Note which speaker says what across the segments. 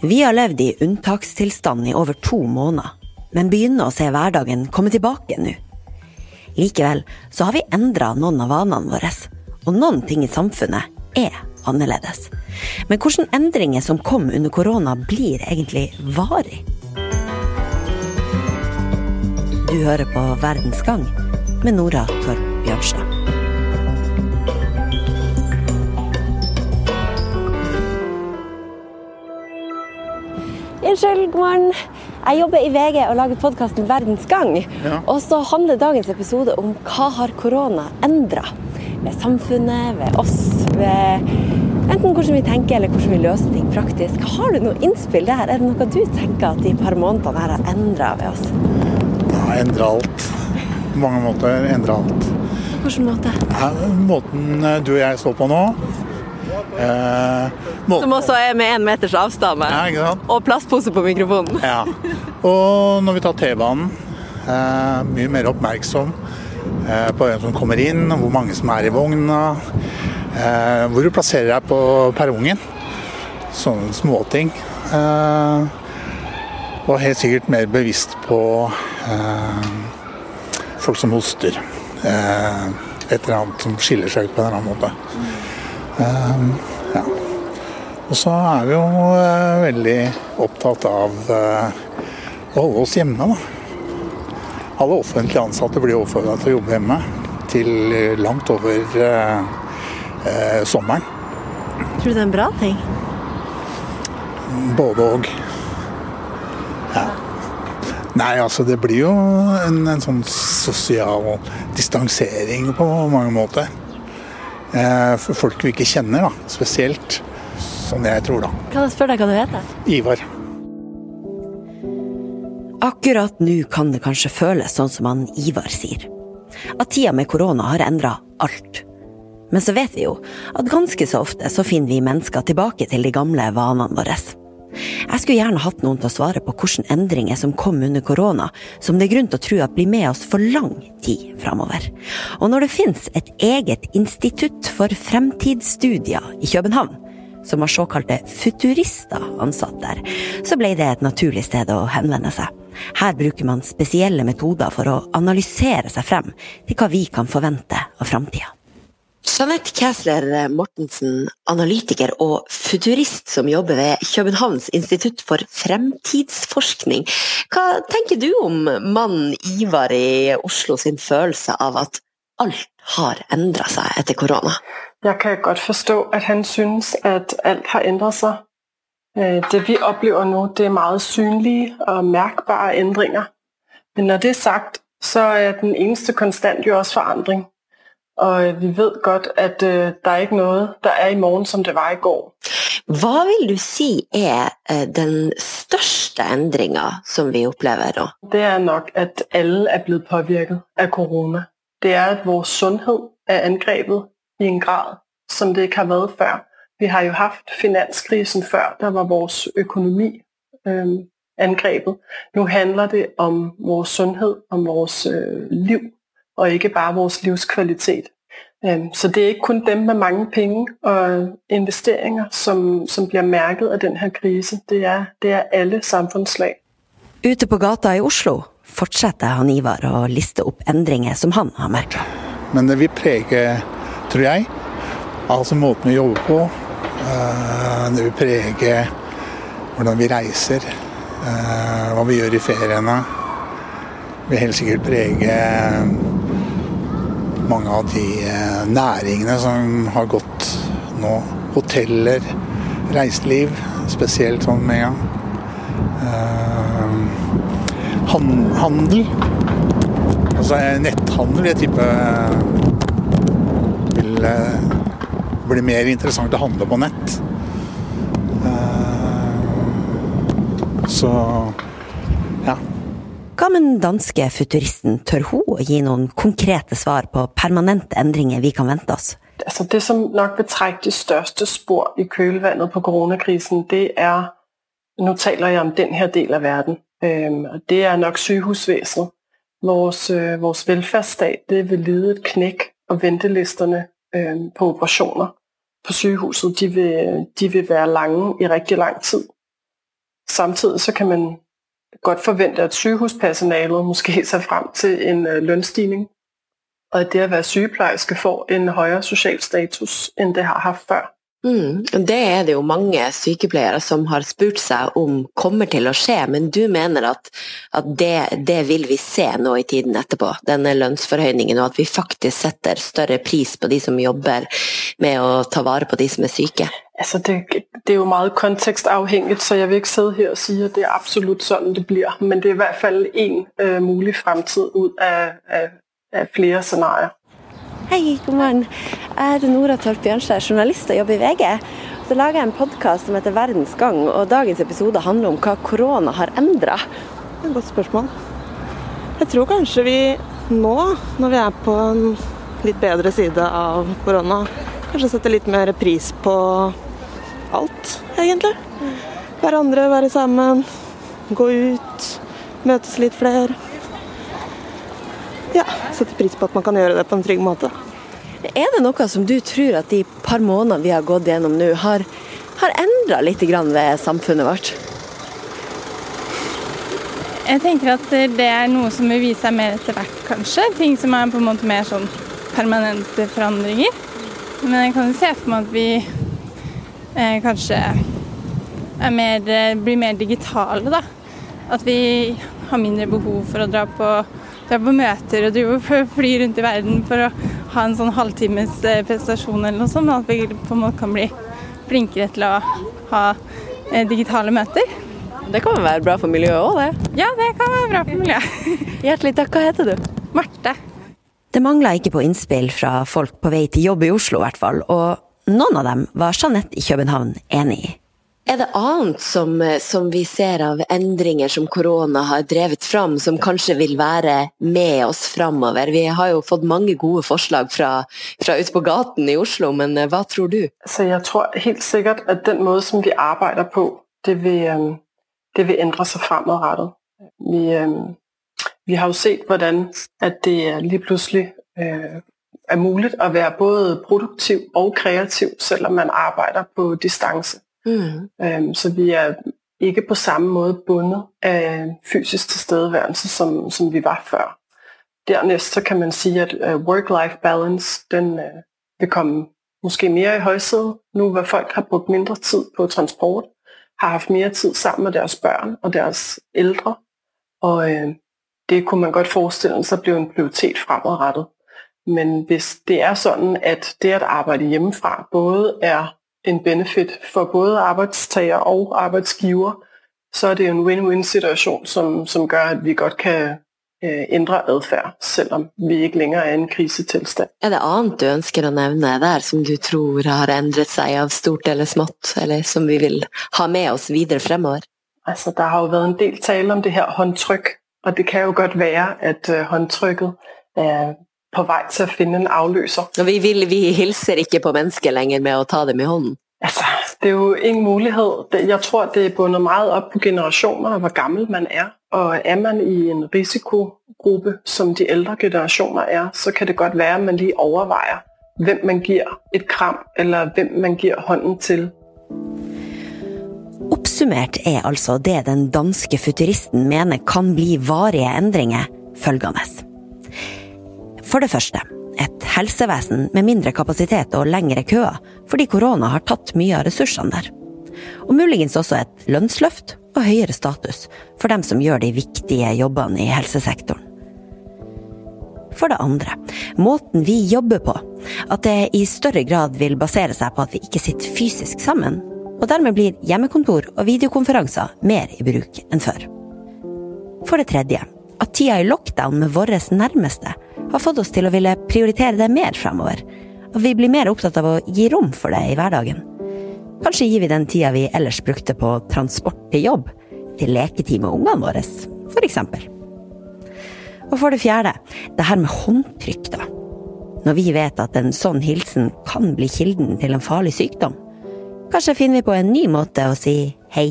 Speaker 1: Vi har levd i unntakstilstand i over to måneder, men begynner å se hverdagen komme tilbake nå. Likevel så har vi endra noen av vanene våre, og noen ting i samfunnet er annerledes. Men hvilke endringer som kom under korona, blir egentlig varig? Du hører på Verdens gang med Nora Torp Bjørnstad. Unnskyld, god morgen. Jeg jobber i VG og lager podkasten Verdens gang.
Speaker 2: Ja.
Speaker 1: Og så handler dagens episode om hva har korona endra ved samfunnet, ved oss, ved enten hvordan vi tenker eller hvordan vi løser ting praktisk. Har du noe innspill der? Er det noe du tenker at de par månedene her har endra ved oss?
Speaker 2: Ja, endra alt. På mange måter endra alt.
Speaker 1: På hvilken måte?
Speaker 2: Ja, Måten eh, du og jeg står på nå måten,
Speaker 1: Som også er med én meters avstand.
Speaker 2: Ja?
Speaker 1: Og plastpose på mikrofonen.
Speaker 2: Ja. Og når vi tar T-banen, eh, mye mer oppmerksom eh, på hvem som kommer inn, hvor mange som er i vogna. Eh, hvor du plasserer deg på perrongen. Sånne småting. Eh, og helt sikkert mer bevisst på eh, folk som hoster. Eh, et eller annet som skiller seg ut på en eller annen måte. Eh, ja. Og så er vi jo eh, veldig opptatt av eh, å holde oss hjemme, da. Alle offentlige ansatte blir oppfordra til å jobbe hjemme til langt over eh, eh, sommeren.
Speaker 1: Tror du det er en bra ting?
Speaker 2: Både og. Ja. Nei, altså det blir jo en, en sånn sosial distansering på mange måter. Eh, for folk vi ikke kjenner, da. Spesielt. Sånn jeg tror, da.
Speaker 1: Kan jeg spørre deg hva du heter?
Speaker 2: Ivar.
Speaker 1: Akkurat nå kan det kanskje føles sånn som han Ivar sier. At tida med korona har endra alt. Men så vet vi jo at ganske så ofte så finner vi mennesker tilbake til de gamle vanene våre. Jeg skulle gjerne hatt noen til å svare på hvilke endringer som kom under korona, som det er grunn til å tro at blir med oss for lang tid framover. Og når det finnes et eget institutt for fremtidsstudier i København, som har såkalte futurister ansatt der, så ble det et naturlig sted å henvende seg. Her bruker man spesielle metoder for å analysere seg frem til hva vi kan forvente av framtida. Jeanette Kæsler Mortensen, analytiker og futurist som jobber ved Københavns institutt for fremtidsforskning. Hva tenker du om mannen Ivar i Oslo sin følelse av at alt har endra seg etter korona?
Speaker 3: Jeg kan godt forstå, at han synes, at alt har endra sig. Øh, Det vi opplever nå, det er meget synlige og merkbare endringer. Men når det er sagt, så er den eneste konstant jo også forandring. Og øh, vi vet godt, at uh, det er ikke noe der er i morgen, som det var i går.
Speaker 1: Hva vil du si er uh, den største endringa som vi opplever nå?
Speaker 3: Det er nok, at alle er blevet påvirket av corona. Det er, at vår sunnhet er angrepet i en grad, som det ikke har vært før. Vi har jo haft finanskrisen før, der var vår økonomi um, angrepet. Nå handler det om vår sunnhet, om vores uh, liv, og ikke bare vores livskvalitet. Så det er ikke kun dem med mange penge og investeringer, som, som blir merket av denne krisen. krise. Det er, det er alle samfunnslag.
Speaker 1: Ute på gata i Oslo fortsetter han Ivar å liste opp endringer som han har merka.
Speaker 2: Men det vil prege, tror jeg, altså måten vi jobber på. Eh, Det vil prege hvordan vi reiser, eh, hva vi gjør i feriene. Det vil helt sikkert prege mange av de eh, næringene som har gått nå. Hoteller, reiseliv, spesielt sånn med en gang. Eh, han- Handel. Altså eh, netthandel jeg tippe vil bli mer interessant å handle på nett. Så.
Speaker 1: Den danske futuristen, tør hun å gi noen konkrete svar på permanente endringer vi kan vente oss?
Speaker 3: Altså det, som nok vil trekke de største spor i kjølvannet på koronakrisen, det er, Nå taler jeg om denne delen del af verden, det er nok sykehusvesenet. Vores, velferdsstat vores velfærdsstat, det vil lide et knæk, og ventelisterne på operasjoner på sygehuset, de vil, de vil være lange i riktig lang tid. Samtidig så kan man godt forvente, at sygehuspersonalet måske ser frem til en øh, lønstigning, og at det at være sygeplejerske får en højere social status, end det har haft før.
Speaker 1: Mm, det er det jo mange sykepleiere som har spurt seg om kommer til å skje, men du mener at, at det, det, vil vi se nå i tiden etterpå, denne lønnsforhøyningen, og at vi faktisk setter større pris på de som jobber med å ta vare på de som er syke?
Speaker 3: Altså det, det er jo meget kontekstavhengig, så jeg vil ikke sidde her og si at det er absolutt sånn det blir, men det er i hvert fall en uh, mulig fremtid ut av, av, av flere scenarier.
Speaker 1: Hei, god morgen. Jeg heter Nora Torp Bjørnskjær, journalist og jobber i VG. Så lager jeg en podkast som heter Verdens gang, og dagens episode handler om hva korona har endra.
Speaker 4: Et godt spørsmål. Jeg tror kanskje vi nå, når vi er på en litt bedre side av korona, kanskje setter litt mer pris på alt, egentlig. Hverandre, være sammen, gå ut, møtes litt flere setter pris på at man kan gjøre det på en trygg måte.
Speaker 1: Er det noe som du tror at de par månedene vi har gått gjennom nå, har, har endra litt ved samfunnet vårt?
Speaker 5: Jeg tenker at det er noe som vil vise seg mer etter hvert, kanskje. Ting som er på en måte mer sånn permanente forandringer. Men jeg kan jo se for meg at vi eh, kanskje mer, blir mer digitale, da. At vi har mindre behov for å dra på dra på møter og drive flyr rundt i verden for å ha en sånn halvtimes eh, prestasjon eller noe sånt, at vi på en måte kan bli flinkere til å ha eh, digitale møter.
Speaker 1: Det kan være bra for miljøet òg, det?
Speaker 5: Ja, det kan være bra for miljøet.
Speaker 1: Hjertelig takk. Hva heter du?
Speaker 5: Marte.
Speaker 1: Det mangla ikke på innspill fra folk på vei til jobb i Oslo, i hvert fall. Og noen av dem var Jeanette i København enig i. Er det annet som, eh, som, vi ser av endringer som korona har drevet fram, som kanskje vil være med oss framover? Vi har jo fått mange gode forslag fra, fra ute på gaten i Oslo, men eh, hva tror du?
Speaker 3: Så jeg tror helt sikkert at den måten som vi arbeider på, det vil, det vil endre seg fremadrettet. Vi, vi, har jo sett hvordan at det lige plutselig er mulig å være både produktiv og kreativ, selv om man arbeider på distanse. Mm. Øhm, så vi er ikke på samme måde bundet af fysisk tilstedeværelse, som, som vi var før. Dernæst så kan man sige, at uh, work-life balance, den øh, vil komme måske mere i højsædet, nu hvor folk har brugt mindre tid på transport, har haft mere tid sammen med deres børn og deres ældre, og øh, det kunne man godt forestille sig bliver en prioritet fremadrettet. Men hvis det er sådan, at det at arbejde hjemmefra både er en benefit for både arbeidstager og arbeidsgiver, så er det en win-win-situation, som, som gør, at vi godt kan eh, ændre adfærd, selvom vi ikke længere er i en krisetilstand.
Speaker 1: Er det annet du ønsker å nevne der, som du tror har endret seg av stort eller smått, eller som vi vil ha med oss videre fremover?
Speaker 3: Altså, der har jo været en del tale om det her håndtryk, og det kan jo godt være, at uh, håndtrykket er på vei til å finne en avløser.
Speaker 1: Og vi, vil, vi hilser ikke på mennesker lenger med å ta dem i hånden?
Speaker 3: Altså, det er jo ingen mulighet. Jeg tror, det er bundet meget opp på generasjoner og hvor gammel man er. Og er man i en risikogruppe, som de eldre generasjoner er, så kan det godt være, at man lige overveier hvem man gir et kram, eller hvem man gir hånden til.
Speaker 1: Oppsummert er altså det den danske futuristen mener kan bli varige endringer, følgende. For det første, et helsevesen med mindre kapasitet og lengre køer, fordi korona har tatt mye av ressursene der. Og muligens også et lønnsløft og høyere status for dem som gjør de viktige jobbene i helsesektoren. For det andre, måten vi jobber på, at det i større grad vil basere seg på at vi ikke sitter fysisk sammen, og dermed blir hjemmekontor og videokonferanser mer i bruk enn før. For det tredje, at tida i lockdown med våre nærmeste har fått oss til å ville prioritere det mer fremover. At vi blir mer opptatt av å gi rom for det i hverdagen. Kanskje gir vi den tida vi ellers brukte på transport til jobb, til leketid med ungene våre, for eksempel. Og for det fjerde, det her med håndtrykk, da. Når vi vet at en sånn hilsen kan bli kilden til en farlig sykdom. Kanskje finner vi på en ny måte å si hei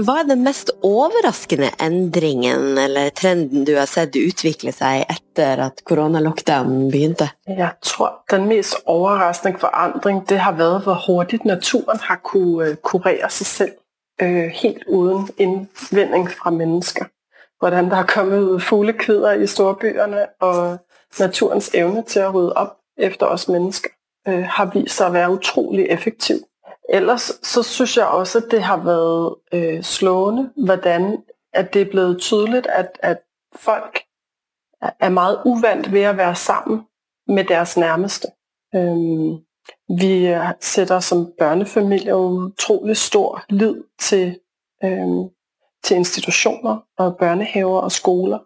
Speaker 1: hva er den mest overraskende endringen eller trenden du har sett utvikle seg etter at koronalockdownen begynte?
Speaker 3: Jeg tror den mest overraskende forandring det har vært hvor hurtig naturen har kunnet øh, kurere seg selv. øh, helt uden innvending fra mennesker. Hvordan det har kommet fuglekvider i storbyerne, og naturens evne til å rydde opp efter oss mennesker, øh, har vist seg å være utrolig effektiv. Ellers så synes jeg også, at det har været øh, slående, hvordan at det er blevet tydeligt, at, at folk er meget uvant ved at være sammen med deres nærmeste. Øhm, vi sætter som børnefamilie utrolig stor lid til, øhm, til institutioner og børnehaver og skoler.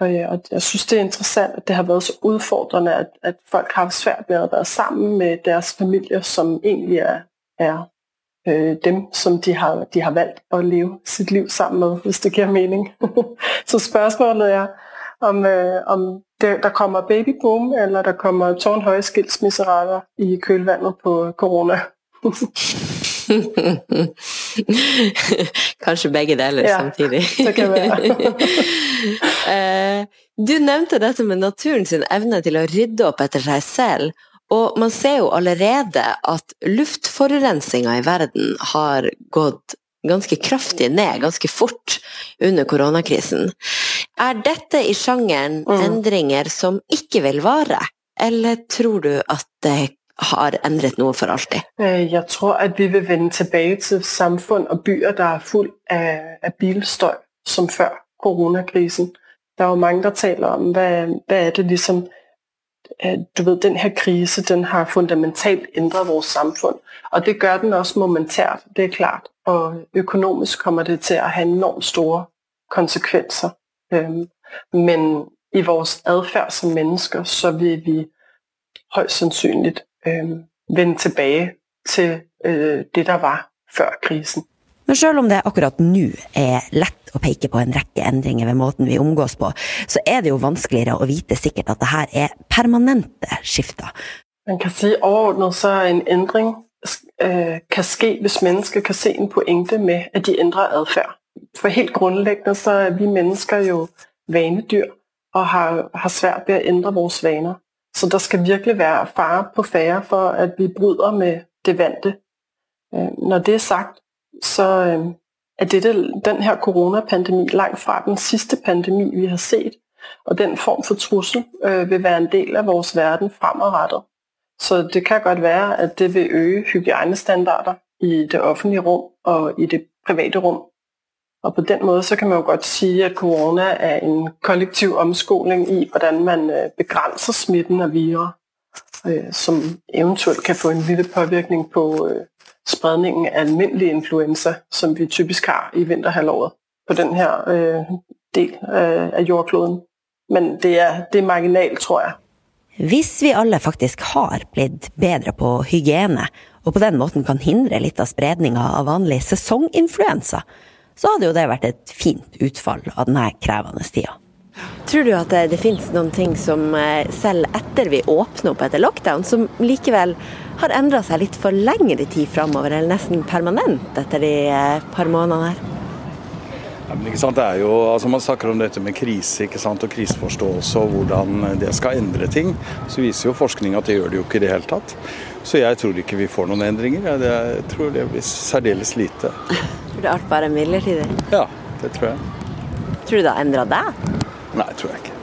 Speaker 3: Og, ja, og jeg synes, det er interessant, at det har været så udfordrende, at, at folk har svært ved at være sammen med deres familier, som egentlig er, er øh, dem, som de har, de har valgt at leve sit liv sammen med, hvis det giver mening. så spørgsmålet er, om, øh, om det, der kommer babyboom, eller der kommer tårnhøje skilsmisserater i kølvandet på corona.
Speaker 1: Kanskje begge deler ja, samtidig.
Speaker 3: det kan være.
Speaker 1: Eh, du nevnte dette med naturen sin evne til å rydde opp etter seg selv. Og man ser jo allerede at luftforurensninga i verden har gått ganske kraftig ned, ganske fort, under koronakrisen. Er dette i sjangeren mm. endringer som ikke vil vare, eller tror du at det har endret noe for alltid?
Speaker 3: Øh, jeg tror at vi vil vende tilbake til samfunn og byer der er full av, av bilstøy, som før koronakrisen. Det er jo mange der taler om hva, hva er det liksom du ved, den her krise den har fundamentalt ændret vores samfund. Og det gør den også momentært, det er klart. Og økonomisk kommer det til at have enormt store konsekvenser. Men i vores adfærd som mennesker, så vil vi højst sandsynligt vende tilbage til øh, det, der var før krisen.
Speaker 1: Men selv om det akkurat nå er lett å peke på en rekke endringer ved måten vi omgås på, så er det jo vanskeligere å vite sikkert at det her er permanente skifter.
Speaker 3: Man kan si overordnet så en endring øh, kan ske hvis mennesker kan se en pointe med at de endrer atferd. For helt grunnleggende så er vi mennesker jo vanedyr og har, har svært ved å endre vores vaner. Så der skal virkelig være fare på færre for at vi bryder med det vante. Øh, når det er sagt, så øh, er dette, den her coronapandemi langt fra den sidste pandemi, vi har set. Og den form for trussel øh, vil være en del af vores verden fremadrettet. Så det kan godt være, at det vil øge hygiejnestandarder i det offentlige rum og i det private rum. Og på den måde, så kan man jo godt sige, at corona er en kollektiv omskoling i, hvordan man øh, begrænser smitten af virer, øh, som eventuelt kan få en lille påvirkning på øh, spredningen af almindelig influenza, som vi typisk har i vinterhalvåret på den her øh, del øh, af jordkloden. Men det er, det er marginalt, tror jeg.
Speaker 1: Hvis vi alle faktisk har blitt bedre på hygiene, og på den måten kan hindre litt av spredninga av vanlig sesonginfluensa, så hadde jo det vært et fint utfall av denne krevende tida. Tror du at det, finnes noen ting som eh, selv etter vi åpner opp etter lockdown, som likevel har endra seg litt for lengre tid framover, eller nesten permanent etter de eh, par månedene her?
Speaker 6: Ja, men ikke sant, det er jo, altså Man snakker om dette med krise ikke sant, og kriseforståelse og hvordan det skal endre ting. Så viser jo forskning at det gjør det jo ikke i det hele tatt. Så jeg tror ikke vi får noen endringer. Jeg tror det blir særdeles lite.
Speaker 1: Tror du alt bare er midlertidig?
Speaker 6: Ja, det tror jeg.
Speaker 1: Tror du det har endra deg?
Speaker 6: Nei, tror jeg ikke.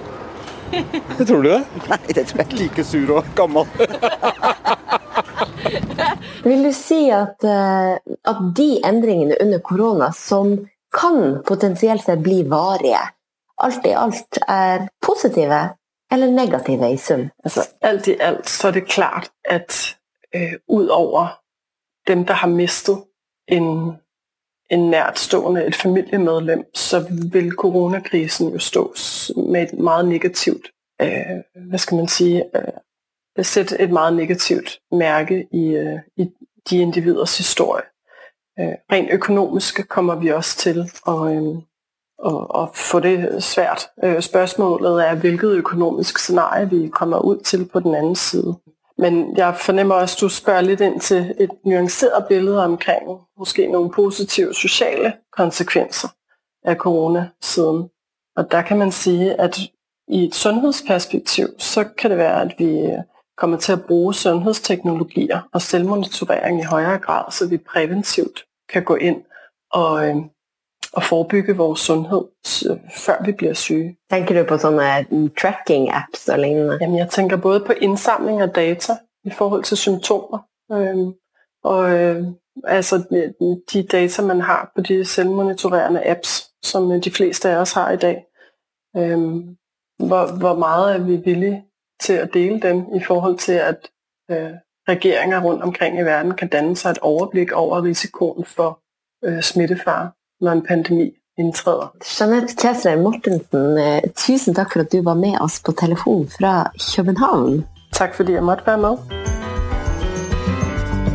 Speaker 6: Det tror du det?
Speaker 1: Nei, det tror jeg ikke.
Speaker 6: Like sur og gammel.
Speaker 1: Vil du si at, eh, at, de endringene under korona som kan potensielt sett bli varige, alt i alt er positive eller negative i sum?
Speaker 3: Altså, alt i alt så er det klart at øh, utover dem der har mistet en en nærtstående, et familiemedlem, så vil coronakrisen jo stå med et meget negativt, øh, hvad skal man sige, øh, sætte et meget negativt mærke i, øh, i de individers historie. Øh, rent økonomisk kommer vi også til at, øh, få det svært. Øh, spørgsmålet er, hvilket økonomisk scenarie vi kommer ud til på den anden side. Men jeg fornemmer også, at du spørger lidt ind til et nuanceret billede omkring måske nogle positive sociale konsekvenser af corona-siden. Og der kan man sige, at i et sundhedsperspektiv, så kan det være, at vi kommer til at bruge sundhedsteknologier og selvmonitorering i højere grad, så vi præventivt kan gå ind og, øh, og forebygge vores sundhed, før vi blir syge.
Speaker 1: Tenker du på sånne tracking-apps og lignende?
Speaker 3: Jamen, jeg tænker både på indsamling av data i forhold til symptomer, øhm, og øh, altså de data, man har på de selvmonitorerende apps, som de fleste av oss har i dag. Øhm, hvor, hvor meget er vi villige til å dele dem i forhold til, at øh, regeringer rundt omkring i verden kan danne seg et overblikk over risikoen for øh, smittefare, når en pandemi inntrer.
Speaker 1: Jeanette Kjæsler Mortensen, tusen takk for at du var med oss på telefon fra København.
Speaker 3: Takk fordi jeg måtte være med.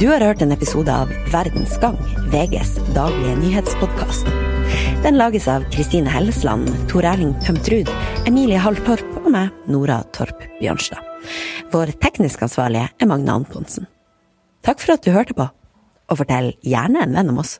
Speaker 1: Du har hørt en episode av Verdens Gang, VGs daglige nyhetspodkast. Den lages av Kristine Hellesland, Tor Erling Tømtrud, Emilie Halltorp og meg, Nora Torp Bjørnstad. Vår teknisk ansvarlige er Magne Antonsen. Takk for at du hørte på, og fortell gjerne en venn om oss.